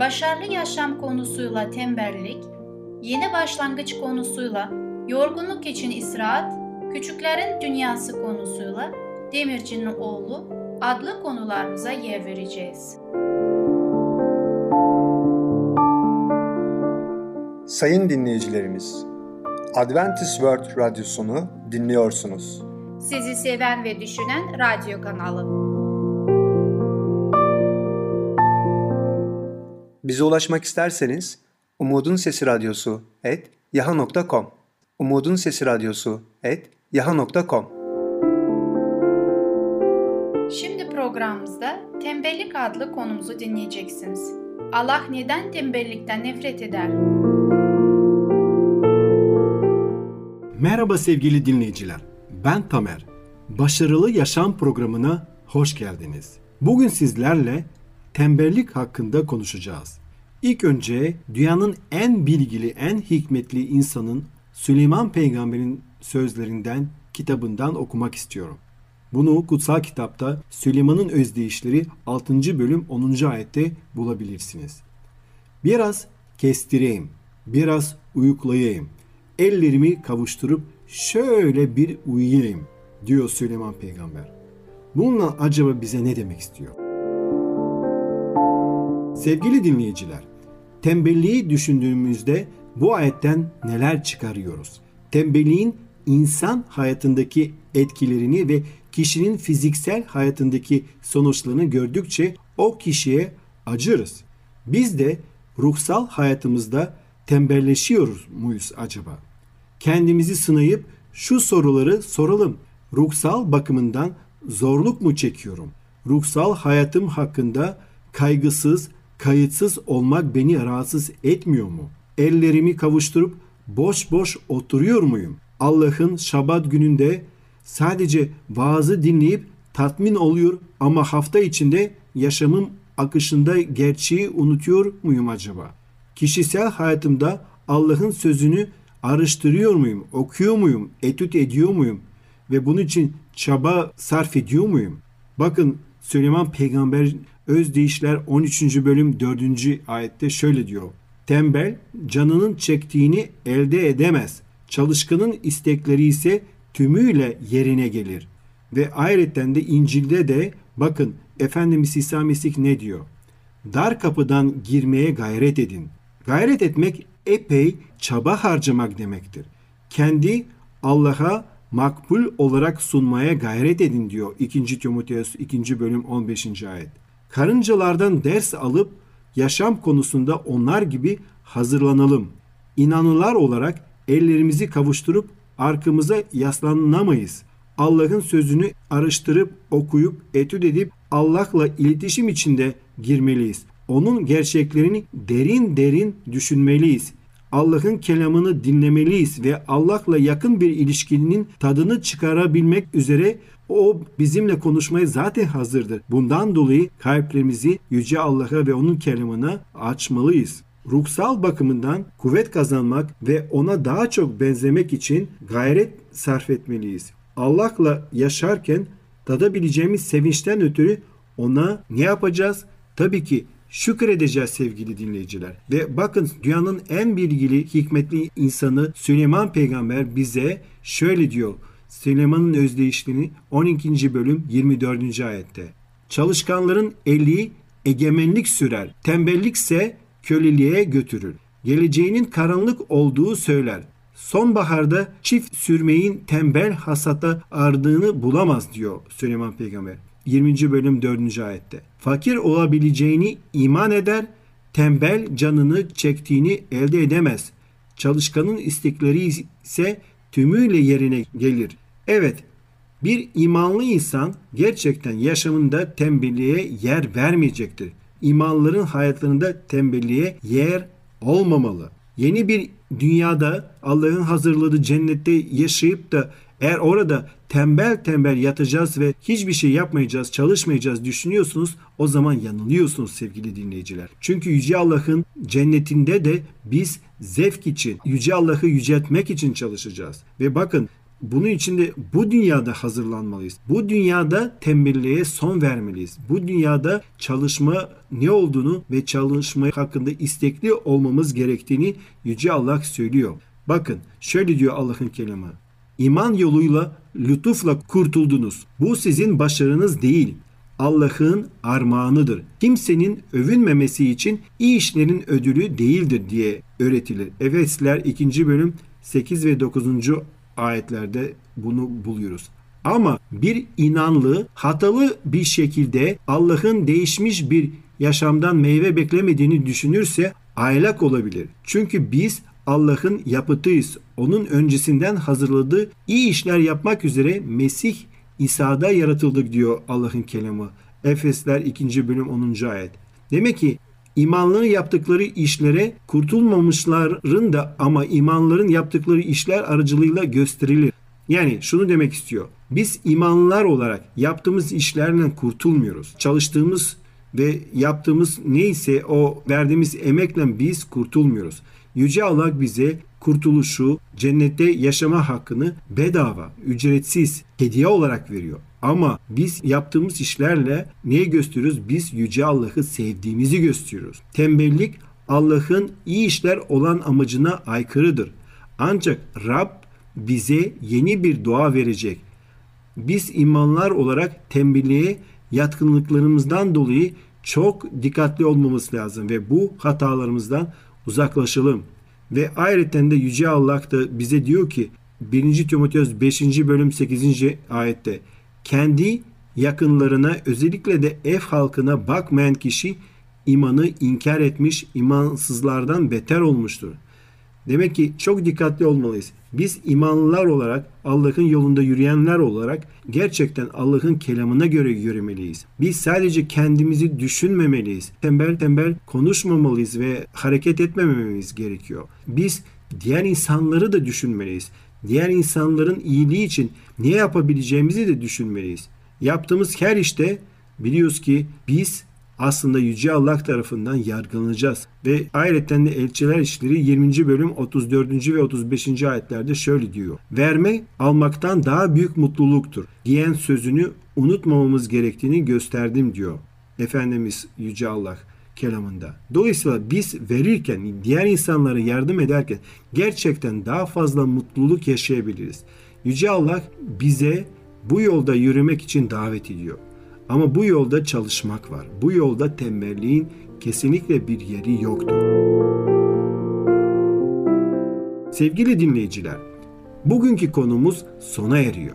başarılı yaşam konusuyla tembellik, yeni başlangıç konusuyla yorgunluk için istirahat, küçüklerin dünyası konusuyla Demirci'nin oğlu adlı konularımıza yer vereceğiz. Sayın dinleyicilerimiz, Adventist World Radyosunu dinliyorsunuz. Sizi seven ve düşünen radyo kanalı. Bize ulaşmak isterseniz Umutun Sesi Radyosu et yaha.com Umutun Sesi Radyosu et yaha.com Şimdi programımızda tembellik adlı konumuzu dinleyeceksiniz. Allah neden tembellikten nefret eder? Merhaba sevgili dinleyiciler. Ben Tamer. Başarılı Yaşam programına hoş geldiniz. Bugün sizlerle tembellik hakkında konuşacağız. İlk önce dünyanın en bilgili, en hikmetli insanın Süleyman Peygamber'in sözlerinden, kitabından okumak istiyorum. Bunu kutsal kitapta Süleyman'ın özdeyişleri 6. bölüm 10. ayette bulabilirsiniz. Biraz kestireyim, biraz uyuklayayım, ellerimi kavuşturup şöyle bir uyuyayım diyor Süleyman Peygamber. Bununla acaba bize ne demek istiyor? Sevgili dinleyiciler, tembelliği düşündüğümüzde bu ayetten neler çıkarıyoruz? Tembelliğin insan hayatındaki etkilerini ve kişinin fiziksel hayatındaki sonuçlarını gördükçe o kişiye acırız. Biz de ruhsal hayatımızda tembelleşiyoruz muyuz acaba? Kendimizi sınayıp şu soruları soralım. Ruhsal bakımından zorluk mu çekiyorum? Ruhsal hayatım hakkında kaygısız, kayıtsız olmak beni rahatsız etmiyor mu? Ellerimi kavuşturup boş boş oturuyor muyum? Allah'ın şabat gününde sadece vaazı dinleyip tatmin oluyor ama hafta içinde yaşamım akışında gerçeği unutuyor muyum acaba? Kişisel hayatımda Allah'ın sözünü araştırıyor muyum, okuyor muyum, etüt ediyor muyum ve bunun için çaba sarf ediyor muyum? Bakın Süleyman Peygamber Özdeyişler 13. bölüm 4. ayette şöyle diyor. Tembel canının çektiğini elde edemez. Çalışkanın istekleri ise tümüyle yerine gelir. Ve ayrıca de İncil'de de bakın Efendimiz İsa Mesih ne diyor? Dar kapıdan girmeye gayret edin. Gayret etmek epey çaba harcamak demektir. Kendi Allah'a makbul olarak sunmaya gayret edin diyor 2. Timoteus 2. bölüm 15. ayet. Karıncalardan ders alıp yaşam konusunda onlar gibi hazırlanalım. İnanılar olarak ellerimizi kavuşturup arkamıza yaslanamayız. Allah'ın sözünü araştırıp okuyup etüt edip Allah'la iletişim içinde girmeliyiz. Onun gerçeklerini derin derin düşünmeliyiz. Allah'ın kelamını dinlemeliyiz ve Allah'la yakın bir ilişkinin tadını çıkarabilmek üzere o bizimle konuşmaya zaten hazırdır. Bundan dolayı kalplerimizi Yüce Allah'a ve onun kelamına açmalıyız. Ruhsal bakımından kuvvet kazanmak ve ona daha çok benzemek için gayret sarf etmeliyiz. Allah'la yaşarken tadabileceğimiz sevinçten ötürü ona ne yapacağız? Tabii ki şükredeceğiz sevgili dinleyiciler. Ve bakın dünyanın en bilgili, hikmetli insanı Süleyman Peygamber bize şöyle diyor. Süleyman'ın özdeyişliğini 12. bölüm 24. ayette. Çalışkanların eli egemenlik sürer, tembellikse köleliğe götürür. Geleceğinin karanlık olduğu söyler. Sonbaharda çift sürmeyin tembel hasata ardığını bulamaz diyor Süleyman Peygamber. 20. bölüm 4. ayette. Fakir olabileceğini iman eder, tembel canını çektiğini elde edemez. Çalışkanın istekleri ise tümüyle yerine gelir. Evet, bir imanlı insan gerçekten yaşamında tembelliğe yer vermeyecektir. İmanların hayatlarında tembelliğe yer olmamalı. Yeni bir dünyada Allah'ın hazırladığı cennette yaşayıp da eğer orada tembel tembel yatacağız ve hiçbir şey yapmayacağız, çalışmayacağız düşünüyorsunuz o zaman yanılıyorsunuz sevgili dinleyiciler. Çünkü Yüce Allah'ın cennetinde de biz zevk için, Yüce Allah'ı yüceltmek için çalışacağız. Ve bakın bunun için de bu dünyada hazırlanmalıyız. Bu dünyada tembelliğe son vermeliyiz. Bu dünyada çalışma ne olduğunu ve çalışma hakkında istekli olmamız gerektiğini Yüce Allah söylüyor. Bakın şöyle diyor Allah'ın kelamı. İman yoluyla lütufla kurtuldunuz. Bu sizin başarınız değil. Allah'ın armağanıdır. Kimsenin övünmemesi için iyi işlerin ödülü değildir diye öğretilir. Efesler 2. bölüm 8 ve 9 ayetlerde bunu buluyoruz. Ama bir inanlı hatalı bir şekilde Allah'ın değişmiş bir yaşamdan meyve beklemediğini düşünürse aylak olabilir. Çünkü biz Allah'ın yapıtıyız. Onun öncesinden hazırladığı iyi işler yapmak üzere Mesih İsa'da yaratıldık diyor Allah'ın kelamı. Efesler 2. bölüm 10. ayet. Demek ki imanların yaptıkları işlere kurtulmamışların da ama imanların yaptıkları işler aracılığıyla gösterilir. Yani şunu demek istiyor. Biz imanlılar olarak yaptığımız işlerle kurtulmuyoruz. Çalıştığımız ve yaptığımız neyse o verdiğimiz emekle biz kurtulmuyoruz. Yüce Allah bize kurtuluşu, cennette yaşama hakkını bedava, ücretsiz, hediye olarak veriyor. Ama biz yaptığımız işlerle neye gösteriyoruz? Biz Yüce Allah'ı sevdiğimizi gösteriyoruz. Tembellik Allah'ın iyi işler olan amacına aykırıdır. Ancak Rab bize yeni bir dua verecek. Biz imanlar olarak tembelliğe yatkınlıklarımızdan dolayı çok dikkatli olmamız lazım ve bu hatalarımızdan uzaklaşalım. Ve ayrıca de Yüce Allah da bize diyor ki 1. Timoteos 5. bölüm 8. ayette kendi yakınlarına özellikle de ev halkına bakmayan kişi imanı inkar etmiş imansızlardan beter olmuştur. Demek ki çok dikkatli olmalıyız. Biz imanlılar olarak Allah'ın yolunda yürüyenler olarak gerçekten Allah'ın kelamına göre yürümeliyiz. Biz sadece kendimizi düşünmemeliyiz. Tembel tembel konuşmamalıyız ve hareket etmememiz gerekiyor. Biz diğer insanları da düşünmeliyiz. Diğer insanların iyiliği için ne yapabileceğimizi de düşünmeliyiz. Yaptığımız her işte biliyoruz ki biz aslında Yüce Allah tarafından yargılanacağız. Ve ayrıca de Elçiler İşleri 20. bölüm 34. ve 35. ayetlerde şöyle diyor. Verme almaktan daha büyük mutluluktur diyen sözünü unutmamamız gerektiğini gösterdim diyor. Efendimiz Yüce Allah kelamında. Dolayısıyla biz verirken, diğer insanlara yardım ederken gerçekten daha fazla mutluluk yaşayabiliriz. Yüce Allah bize bu yolda yürümek için davet ediyor. Ama bu yolda çalışmak var. Bu yolda tembelliğin kesinlikle bir yeri yoktur. Sevgili dinleyiciler, bugünkü konumuz sona eriyor.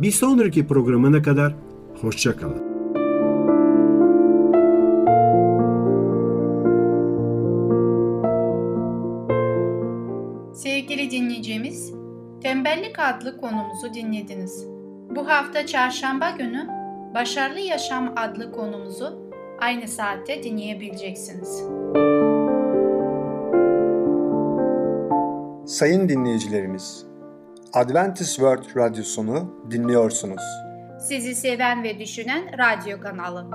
Bir sonraki programına kadar hoşçakalın. Sevgili dinleyicimiz, Tembellik adlı konumuzu dinlediniz. Bu hafta çarşamba günü Başarılı Yaşam adlı konumuzu aynı saatte dinleyebileceksiniz. Sayın dinleyicilerimiz, Adventist World Radyosunu dinliyorsunuz. Sizi seven ve düşünen radyo kanalı.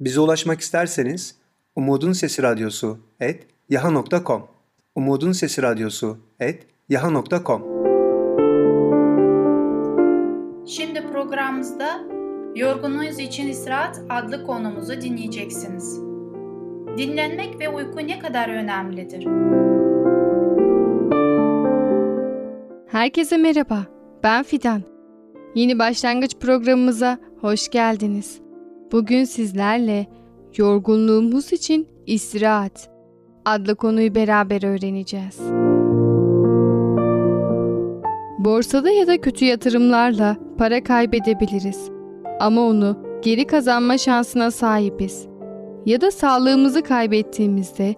Bize ulaşmak isterseniz Umutun Sesi Radyosu et yaha.com Umutun Sesi Radyosu et yaha.com programımızda Yorgunluğunuz için İstirahat adlı konumuzu dinleyeceksiniz. Dinlenmek ve uyku ne kadar önemlidir? Herkese merhaba, ben Fidan. Yeni başlangıç programımıza hoş geldiniz. Bugün sizlerle yorgunluğumuz için istirahat adlı konuyu beraber öğreneceğiz. Borsada ya da kötü yatırımlarla para kaybedebiliriz. Ama onu geri kazanma şansına sahibiz. Ya da sağlığımızı kaybettiğimizde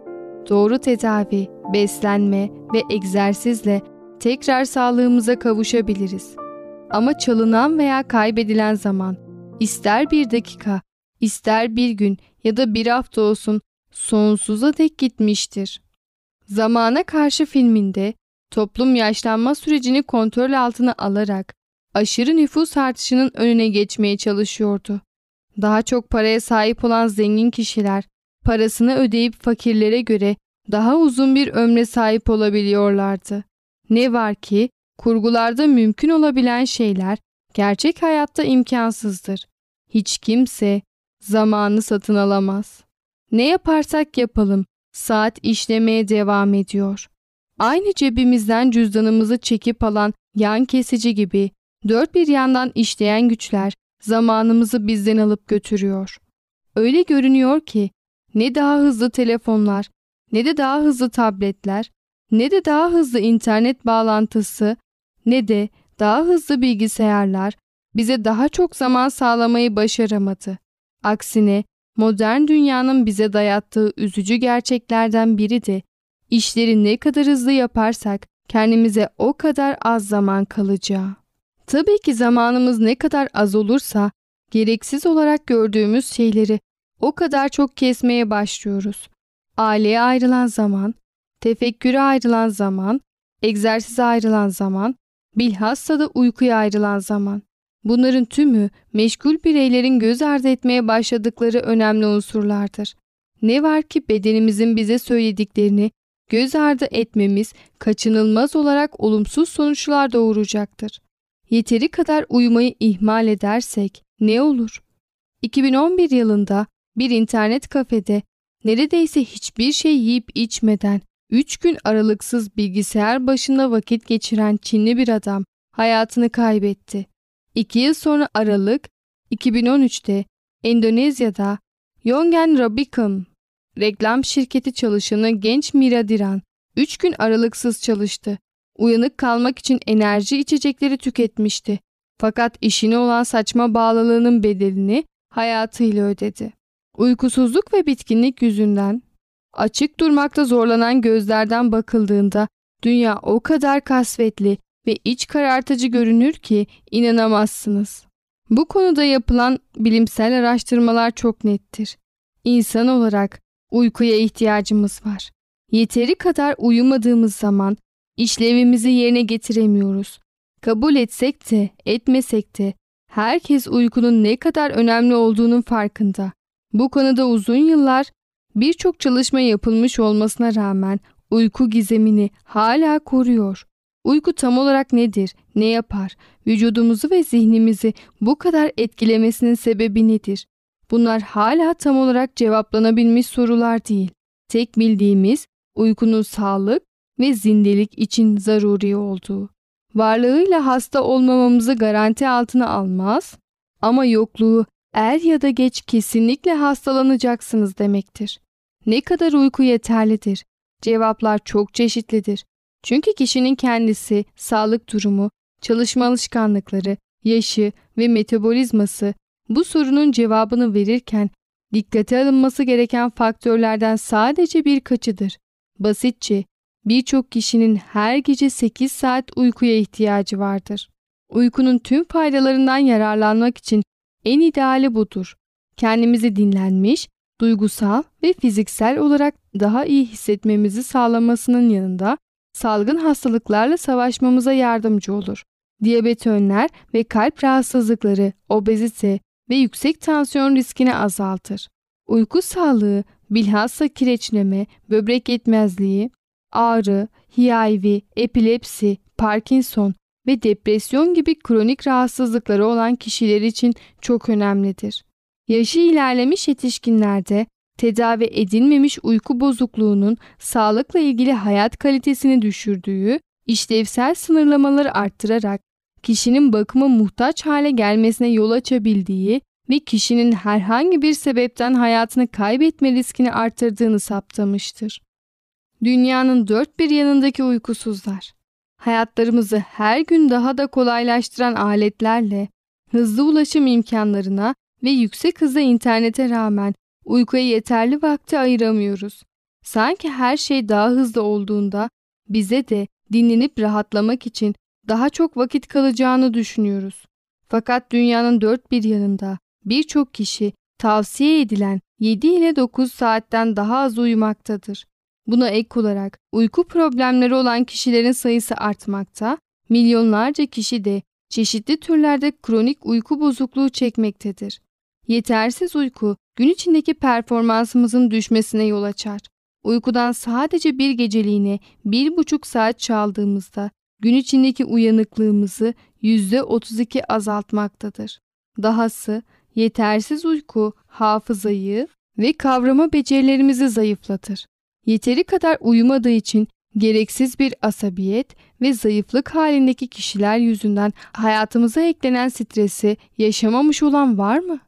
doğru tedavi, beslenme ve egzersizle tekrar sağlığımıza kavuşabiliriz. Ama çalınan veya kaybedilen zaman ister bir dakika, ister bir gün ya da bir hafta olsun sonsuza dek gitmiştir. Zamana Karşı filminde toplum yaşlanma sürecini kontrol altına alarak aşırı nüfus artışının önüne geçmeye çalışıyordu. Daha çok paraya sahip olan zengin kişiler parasını ödeyip fakirlere göre daha uzun bir ömre sahip olabiliyorlardı. Ne var ki kurgularda mümkün olabilen şeyler gerçek hayatta imkansızdır. Hiç kimse zamanı satın alamaz. Ne yaparsak yapalım saat işlemeye devam ediyor. Aynı cebimizden cüzdanımızı çekip alan yan kesici gibi dört bir yandan işleyen güçler zamanımızı bizden alıp götürüyor. Öyle görünüyor ki ne daha hızlı telefonlar, ne de daha hızlı tabletler, ne de daha hızlı internet bağlantısı, ne de daha hızlı bilgisayarlar bize daha çok zaman sağlamayı başaramadı. Aksine modern dünyanın bize dayattığı üzücü gerçeklerden biri de işleri ne kadar hızlı yaparsak kendimize o kadar az zaman kalacağı. Tabii ki zamanımız ne kadar az olursa gereksiz olarak gördüğümüz şeyleri o kadar çok kesmeye başlıyoruz. Aileye ayrılan zaman, tefekküre ayrılan zaman, egzersize ayrılan zaman, bilhassa da uykuya ayrılan zaman. Bunların tümü meşgul bireylerin göz ardı etmeye başladıkları önemli unsurlardır. Ne var ki bedenimizin bize söylediklerini göz ardı etmemiz kaçınılmaz olarak olumsuz sonuçlar doğuracaktır. Yeteri kadar uyumayı ihmal edersek ne olur? 2011 yılında bir internet kafede neredeyse hiçbir şey yiyip içmeden 3 gün aralıksız bilgisayar başında vakit geçiren Çinli bir adam hayatını kaybetti. 2 yıl sonra Aralık 2013'te Endonezya'da Yongen Rabicum reklam şirketi çalışanı genç Mira Diran 3 gün aralıksız çalıştı. Uyanık kalmak için enerji içecekleri tüketmişti. Fakat işine olan saçma bağlılığının bedelini hayatıyla ödedi. Uykusuzluk ve bitkinlik yüzünden açık durmakta zorlanan gözlerden bakıldığında dünya o kadar kasvetli ve iç karartıcı görünür ki inanamazsınız. Bu konuda yapılan bilimsel araştırmalar çok nettir. İnsan olarak uykuya ihtiyacımız var. Yeteri kadar uyumadığımız zaman işlevimizi yerine getiremiyoruz. Kabul etsek de etmesek de herkes uykunun ne kadar önemli olduğunun farkında. Bu konuda uzun yıllar birçok çalışma yapılmış olmasına rağmen uyku gizemini hala koruyor. Uyku tam olarak nedir, ne yapar, vücudumuzu ve zihnimizi bu kadar etkilemesinin sebebi nedir? Bunlar hala tam olarak cevaplanabilmiş sorular değil. Tek bildiğimiz uykunun sağlık ve zindelik için zaruri olduğu. Varlığıyla hasta olmamamızı garanti altına almaz ama yokluğu er ya da geç kesinlikle hastalanacaksınız demektir. Ne kadar uyku yeterlidir? Cevaplar çok çeşitlidir. Çünkü kişinin kendisi, sağlık durumu, çalışma alışkanlıkları, yaşı ve metabolizması bu sorunun cevabını verirken dikkate alınması gereken faktörlerden sadece birkaçıdır. Basitçe birçok kişinin her gece 8 saat uykuya ihtiyacı vardır. Uykunun tüm faydalarından yararlanmak için en ideali budur. Kendimizi dinlenmiş, duygusal ve fiziksel olarak daha iyi hissetmemizi sağlamasının yanında salgın hastalıklarla savaşmamıza yardımcı olur. Diyabet önler ve kalp rahatsızlıkları, obezite ve yüksek tansiyon riskini azaltır. Uyku sağlığı, bilhassa kireçleme, böbrek yetmezliği, ağrı, HIV, epilepsi, Parkinson ve depresyon gibi kronik rahatsızlıkları olan kişiler için çok önemlidir. Yaşı ilerlemiş yetişkinlerde tedavi edilmemiş uyku bozukluğunun sağlıkla ilgili hayat kalitesini düşürdüğü, işlevsel sınırlamaları arttırarak kişinin bakıma muhtaç hale gelmesine yol açabildiği ve kişinin herhangi bir sebepten hayatını kaybetme riskini arttırdığını saptamıştır. Dünyanın dört bir yanındaki uykusuzlar, hayatlarımızı her gün daha da kolaylaştıran aletlerle, hızlı ulaşım imkanlarına ve yüksek hızda internete rağmen uykuya yeterli vakti ayıramıyoruz. Sanki her şey daha hızlı olduğunda bize de dinlenip rahatlamak için daha çok vakit kalacağını düşünüyoruz. Fakat dünyanın dört bir yanında birçok kişi tavsiye edilen 7 ile 9 saatten daha az uyumaktadır. Buna ek olarak uyku problemleri olan kişilerin sayısı artmakta, milyonlarca kişi de çeşitli türlerde kronik uyku bozukluğu çekmektedir. Yetersiz uyku gün içindeki performansımızın düşmesine yol açar. Uykudan sadece bir geceliğine bir buçuk saat çaldığımızda gün içindeki uyanıklığımızı %32 azaltmaktadır. Dahası yetersiz uyku hafızayı ve kavrama becerilerimizi zayıflatır. Yeteri kadar uyumadığı için gereksiz bir asabiyet ve zayıflık halindeki kişiler yüzünden hayatımıza eklenen stresi yaşamamış olan var mı?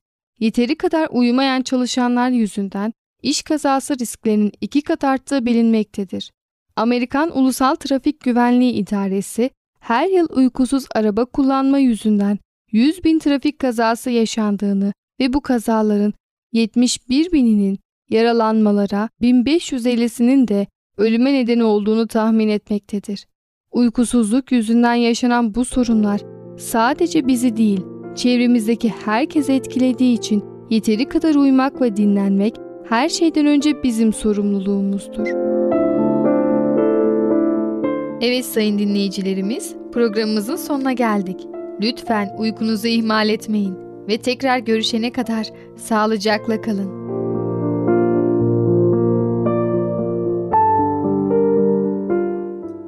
Yeteri kadar uyumayan çalışanlar yüzünden iş kazası risklerinin iki kat arttığı bilinmektedir. Amerikan Ulusal Trafik Güvenliği İdaresi her yıl uykusuz araba kullanma yüzünden 100 bin trafik kazası yaşandığını ve bu kazaların 71 bininin yaralanmalara 1550'sinin de ölüme neden olduğunu tahmin etmektedir. Uykusuzluk yüzünden yaşanan bu sorunlar sadece bizi değil, çevremizdeki herkesi etkilediği için yeteri kadar uyumak ve dinlenmek her şeyden önce bizim sorumluluğumuzdur. Evet sayın dinleyicilerimiz, programımızın sonuna geldik. Lütfen uykunuzu ihmal etmeyin ve tekrar görüşene kadar sağlıcakla kalın.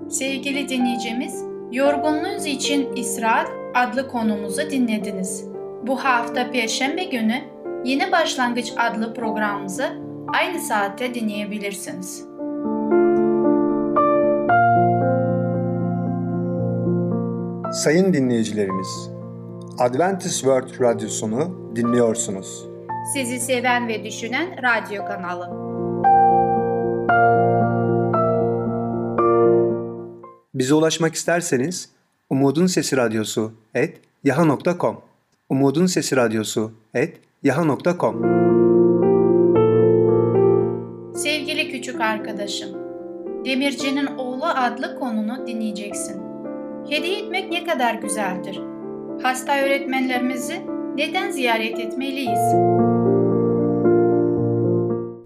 Sevgili dinleyicimiz, Yorgunluğunuz için İsraat adlı konumuzu dinlediniz. Bu hafta Perşembe günü Yeni Başlangıç adlı programımızı aynı saatte dinleyebilirsiniz. Sayın dinleyicilerimiz, Adventist World Radyosunu dinliyorsunuz. Sizi seven ve düşünen radyo kanalı. Bize ulaşmak isterseniz Umutun Sesi Radyosu et yaha.com Umutun Sesi Radyosu et yaha.com Sevgili küçük arkadaşım, Demirci'nin oğlu adlı konunu dinleyeceksin. Hediye etmek ne kadar güzeldir. Hasta öğretmenlerimizi neden ziyaret etmeliyiz?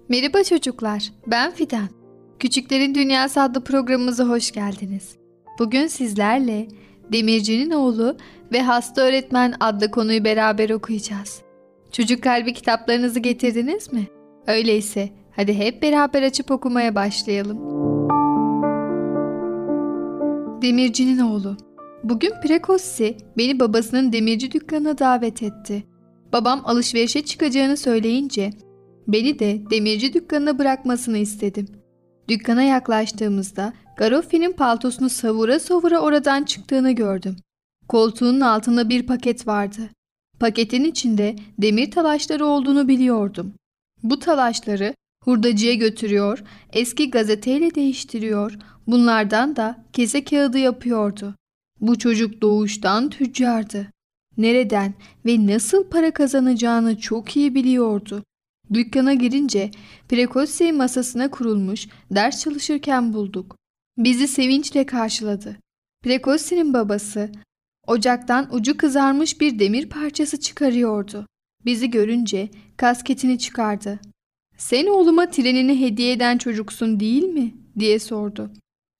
Merhaba çocuklar, ben Fidan. Küçüklerin Dünyası adlı programımıza hoş geldiniz. Bugün sizlerle Demirci'nin oğlu ve hasta öğretmen adlı konuyu beraber okuyacağız. Çocuk kalbi kitaplarınızı getirdiniz mi? Öyleyse hadi hep beraber açıp okumaya başlayalım. Demirci'nin oğlu Bugün Prekossi beni babasının demirci dükkanına davet etti. Babam alışverişe çıkacağını söyleyince beni de demirci dükkanına bırakmasını istedim. Dükkana yaklaştığımızda Garoffi'nin paltosunu savura savura oradan çıktığını gördüm. Koltuğunun altında bir paket vardı. Paketin içinde demir talaşları olduğunu biliyordum. Bu talaşları hurdacıya götürüyor, eski gazeteyle değiştiriyor, bunlardan da kese kağıdı yapıyordu. Bu çocuk doğuştan tüccardı. Nereden ve nasıl para kazanacağını çok iyi biliyordu. Dükkana girince Prekossi masasına kurulmuş ders çalışırken bulduk. Bizi sevinçle karşıladı. Prekossi'nin babası ocaktan ucu kızarmış bir demir parçası çıkarıyordu. Bizi görünce kasketini çıkardı. Sen oğluma trenini hediye eden çocuksun değil mi? diye sordu.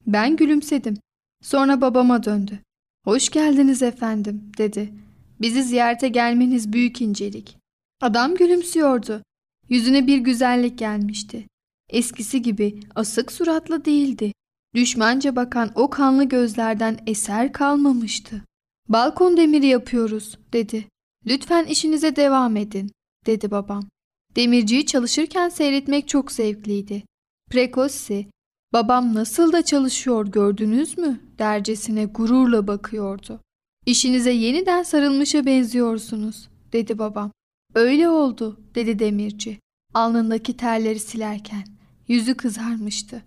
Ben gülümsedim. Sonra babama döndü. Hoş geldiniz efendim dedi. Bizi ziyarete gelmeniz büyük incelik. Adam gülümsüyordu. Yüzüne bir güzellik gelmişti. Eskisi gibi asık suratlı değildi. Düşmanca bakan o kanlı gözlerden eser kalmamıştı. Balkon demiri yapıyoruz dedi. Lütfen işinize devam edin dedi babam. Demirciyi çalışırken seyretmek çok zevkliydi. Prekossi, babam nasıl da çalışıyor gördünüz mü dercesine gururla bakıyordu. İşinize yeniden sarılmışa benziyorsunuz dedi babam. Öyle oldu dedi demirci. Alnındaki terleri silerken. Yüzü kızarmıştı.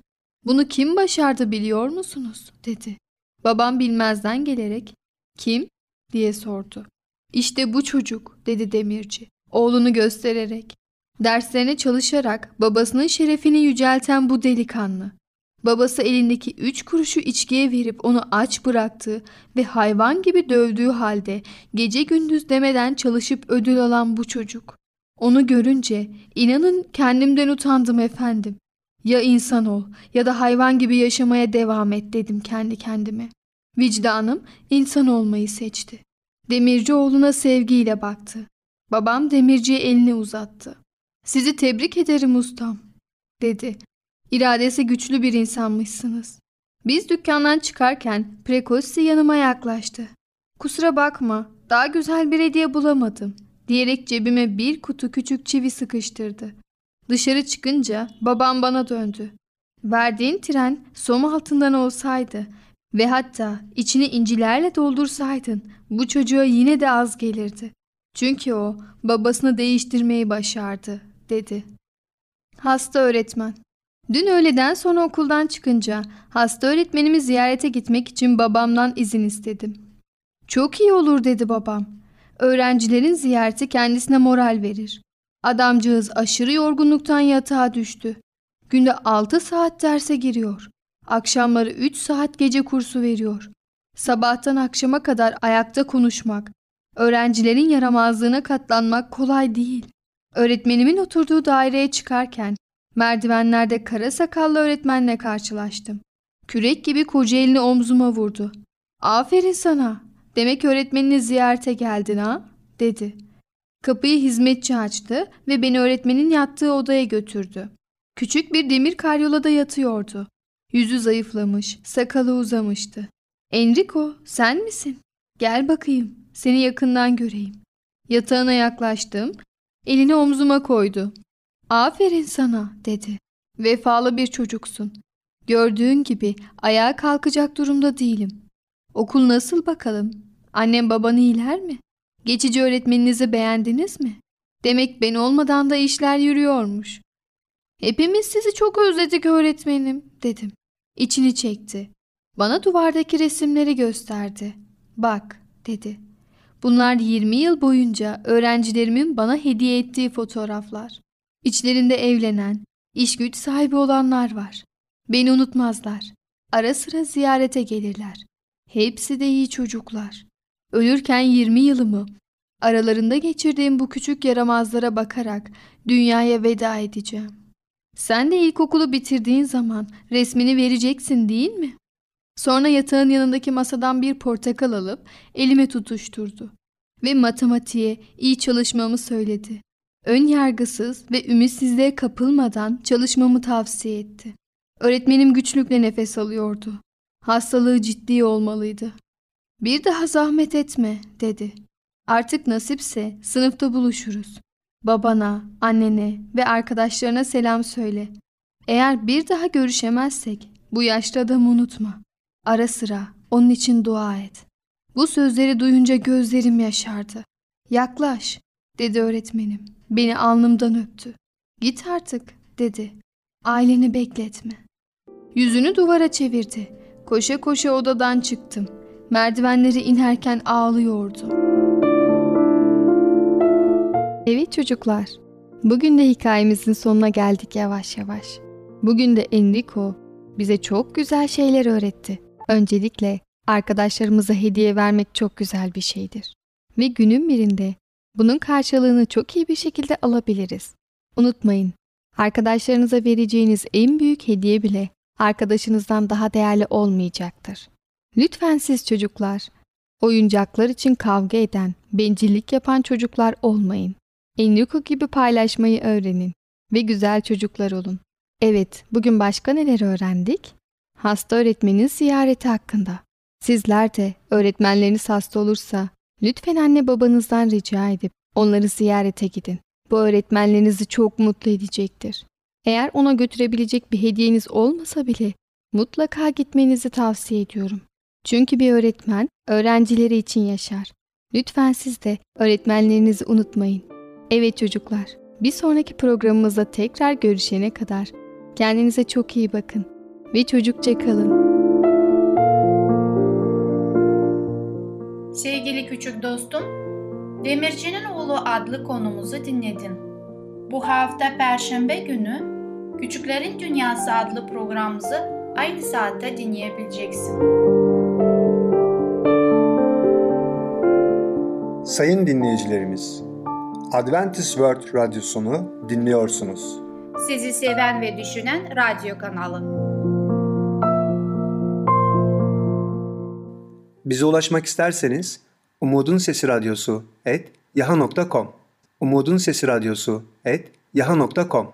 Bunu kim başardı biliyor musunuz? dedi. Babam bilmezden gelerek kim diye sordu. İşte bu çocuk dedi demirci oğlunu göstererek. Derslerine çalışarak babasının şerefini yücelten bu delikanlı. Babası elindeki üç kuruşu içkiye verip onu aç bıraktığı ve hayvan gibi dövdüğü halde gece gündüz demeden çalışıp ödül alan bu çocuk. Onu görünce inanın kendimden utandım efendim. Ya insan ol ya da hayvan gibi yaşamaya devam et dedim kendi kendime. Vicdanım insan olmayı seçti. Demirci oğluna sevgiyle baktı. Babam demirciye elini uzattı. Sizi tebrik ederim ustam, dedi. İradesi güçlü bir insanmışsınız. Biz dükkandan çıkarken Prekossi yanıma yaklaştı. Kusura bakma, daha güzel bir hediye bulamadım diyerek cebime bir kutu küçük çivi sıkıştırdı. Dışarı çıkınca babam bana döndü. Verdiğin tren som altından olsaydı ve hatta içini incilerle doldursaydın bu çocuğa yine de az gelirdi. Çünkü o babasını değiştirmeyi başardı, dedi. Hasta öğretmen. Dün öğleden sonra okuldan çıkınca hasta öğretmenimi ziyarete gitmek için babamdan izin istedim. Çok iyi olur dedi babam. Öğrencilerin ziyareti kendisine moral verir. Adamcağız aşırı yorgunluktan yatağa düştü. Günde 6 saat derse giriyor. Akşamları 3 saat gece kursu veriyor. Sabahtan akşama kadar ayakta konuşmak, öğrencilerin yaramazlığına katlanmak kolay değil. Öğretmenimin oturduğu daireye çıkarken merdivenlerde kara sakallı öğretmenle karşılaştım. Kürek gibi koca elini omzuma vurdu. Aferin sana. Demek öğretmenini ziyarete geldin ha? dedi. Kapıyı hizmetçi açtı ve beni öğretmenin yattığı odaya götürdü. Küçük bir demir karyolada yatıyordu. Yüzü zayıflamış, sakalı uzamıştı. Enrico, sen misin? Gel bakayım, seni yakından göreyim. Yatağına yaklaştım, elini omzuma koydu. Aferin sana, dedi. Vefalı bir çocuksun. Gördüğün gibi ayağa kalkacak durumda değilim. Okul nasıl bakalım? Annem baban iyiler mi? Geçici öğretmeninizi beğendiniz mi? Demek ben olmadan da işler yürüyormuş. Hepimiz sizi çok özledik öğretmenim, dedim. İçini çekti. Bana duvardaki resimleri gösterdi. Bak, dedi. Bunlar 20 yıl boyunca öğrencilerimin bana hediye ettiği fotoğraflar. İçlerinde evlenen, iş güç sahibi olanlar var. Beni unutmazlar. Ara sıra ziyarete gelirler. Hepsi de iyi çocuklar. Ölürken 20 yılımı aralarında geçirdiğim bu küçük yaramazlara bakarak dünyaya veda edeceğim. Sen de ilkokulu bitirdiğin zaman resmini vereceksin değil mi? Sonra yatağın yanındaki masadan bir portakal alıp elime tutuşturdu ve matematiğe iyi çalışmamı söyledi. Ön yargısız ve ümitsizliğe kapılmadan çalışmamı tavsiye etti. Öğretmenim güçlükle nefes alıyordu. Hastalığı ciddi olmalıydı. Bir daha zahmet etme dedi. Artık nasipse sınıfta buluşuruz. Babana, annene ve arkadaşlarına selam söyle. Eğer bir daha görüşemezsek bu yaşlı adamı unutma. Ara sıra onun için dua et. Bu sözleri duyunca gözlerim yaşardı. Yaklaş dedi öğretmenim. Beni alnımdan öptü. Git artık dedi. Aileni bekletme. Yüzünü duvara çevirdi. Koşa koşa odadan çıktım. Merdivenleri inerken ağlıyordu. Evet çocuklar, bugün de hikayemizin sonuna geldik yavaş yavaş. Bugün de Enrico bize çok güzel şeyler öğretti. Öncelikle arkadaşlarımıza hediye vermek çok güzel bir şeydir. Ve günün birinde bunun karşılığını çok iyi bir şekilde alabiliriz. Unutmayın, arkadaşlarınıza vereceğiniz en büyük hediye bile arkadaşınızdan daha değerli olmayacaktır. Lütfen siz çocuklar, oyuncaklar için kavga eden, bencillik yapan çocuklar olmayın. Enrico gibi paylaşmayı öğrenin ve güzel çocuklar olun. Evet, bugün başka neler öğrendik? Hasta öğretmenin ziyareti hakkında. Sizler de öğretmenleriniz hasta olursa lütfen anne babanızdan rica edip onları ziyarete gidin. Bu öğretmenlerinizi çok mutlu edecektir. Eğer ona götürebilecek bir hediyeniz olmasa bile mutlaka gitmenizi tavsiye ediyorum. Çünkü bir öğretmen öğrencileri için yaşar. Lütfen siz de öğretmenlerinizi unutmayın. Evet çocuklar, bir sonraki programımızda tekrar görüşene kadar kendinize çok iyi bakın ve çocukça kalın. Sevgili küçük dostum, Demircinin Oğlu adlı konumuzu dinledin. Bu hafta Perşembe günü Küçüklerin Dünyası adlı programımızı aynı saatte dinleyebileceksin. Sayın dinleyicilerimiz, Adventist World Radyosunu dinliyorsunuz. Sizi seven ve düşünen radyo kanalı. Bize ulaşmak isterseniz Umutun Sesi Radyosu et yaha.com Umutun Sesi Radyosu et yaha.com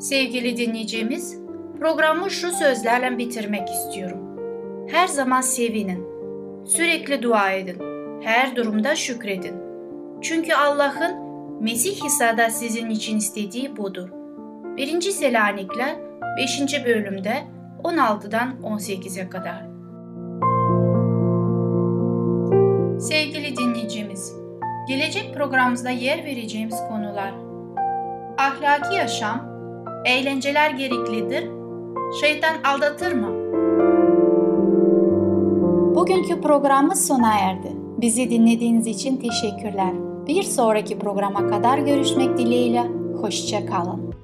Sevgili dinleyicimiz, programı şu sözlerle bitirmek istiyorum. Her zaman sevinin, sürekli dua edin, her durumda şükredin. Çünkü Allah'ın Mesih İsa'da sizin için istediği budur. 1. Selanikler 5. bölümde 16'dan 18'e kadar. Sevgili dinleyicimiz, gelecek programımızda yer vereceğimiz konular Ahlaki yaşam, eğlenceler gereklidir, şeytan aldatır mı? Bugünkü programımız sona erdi. Bizi dinlediğiniz için teşekkürler. Bir sonraki programa kadar görüşmek dileğiyle, hoşça kalın.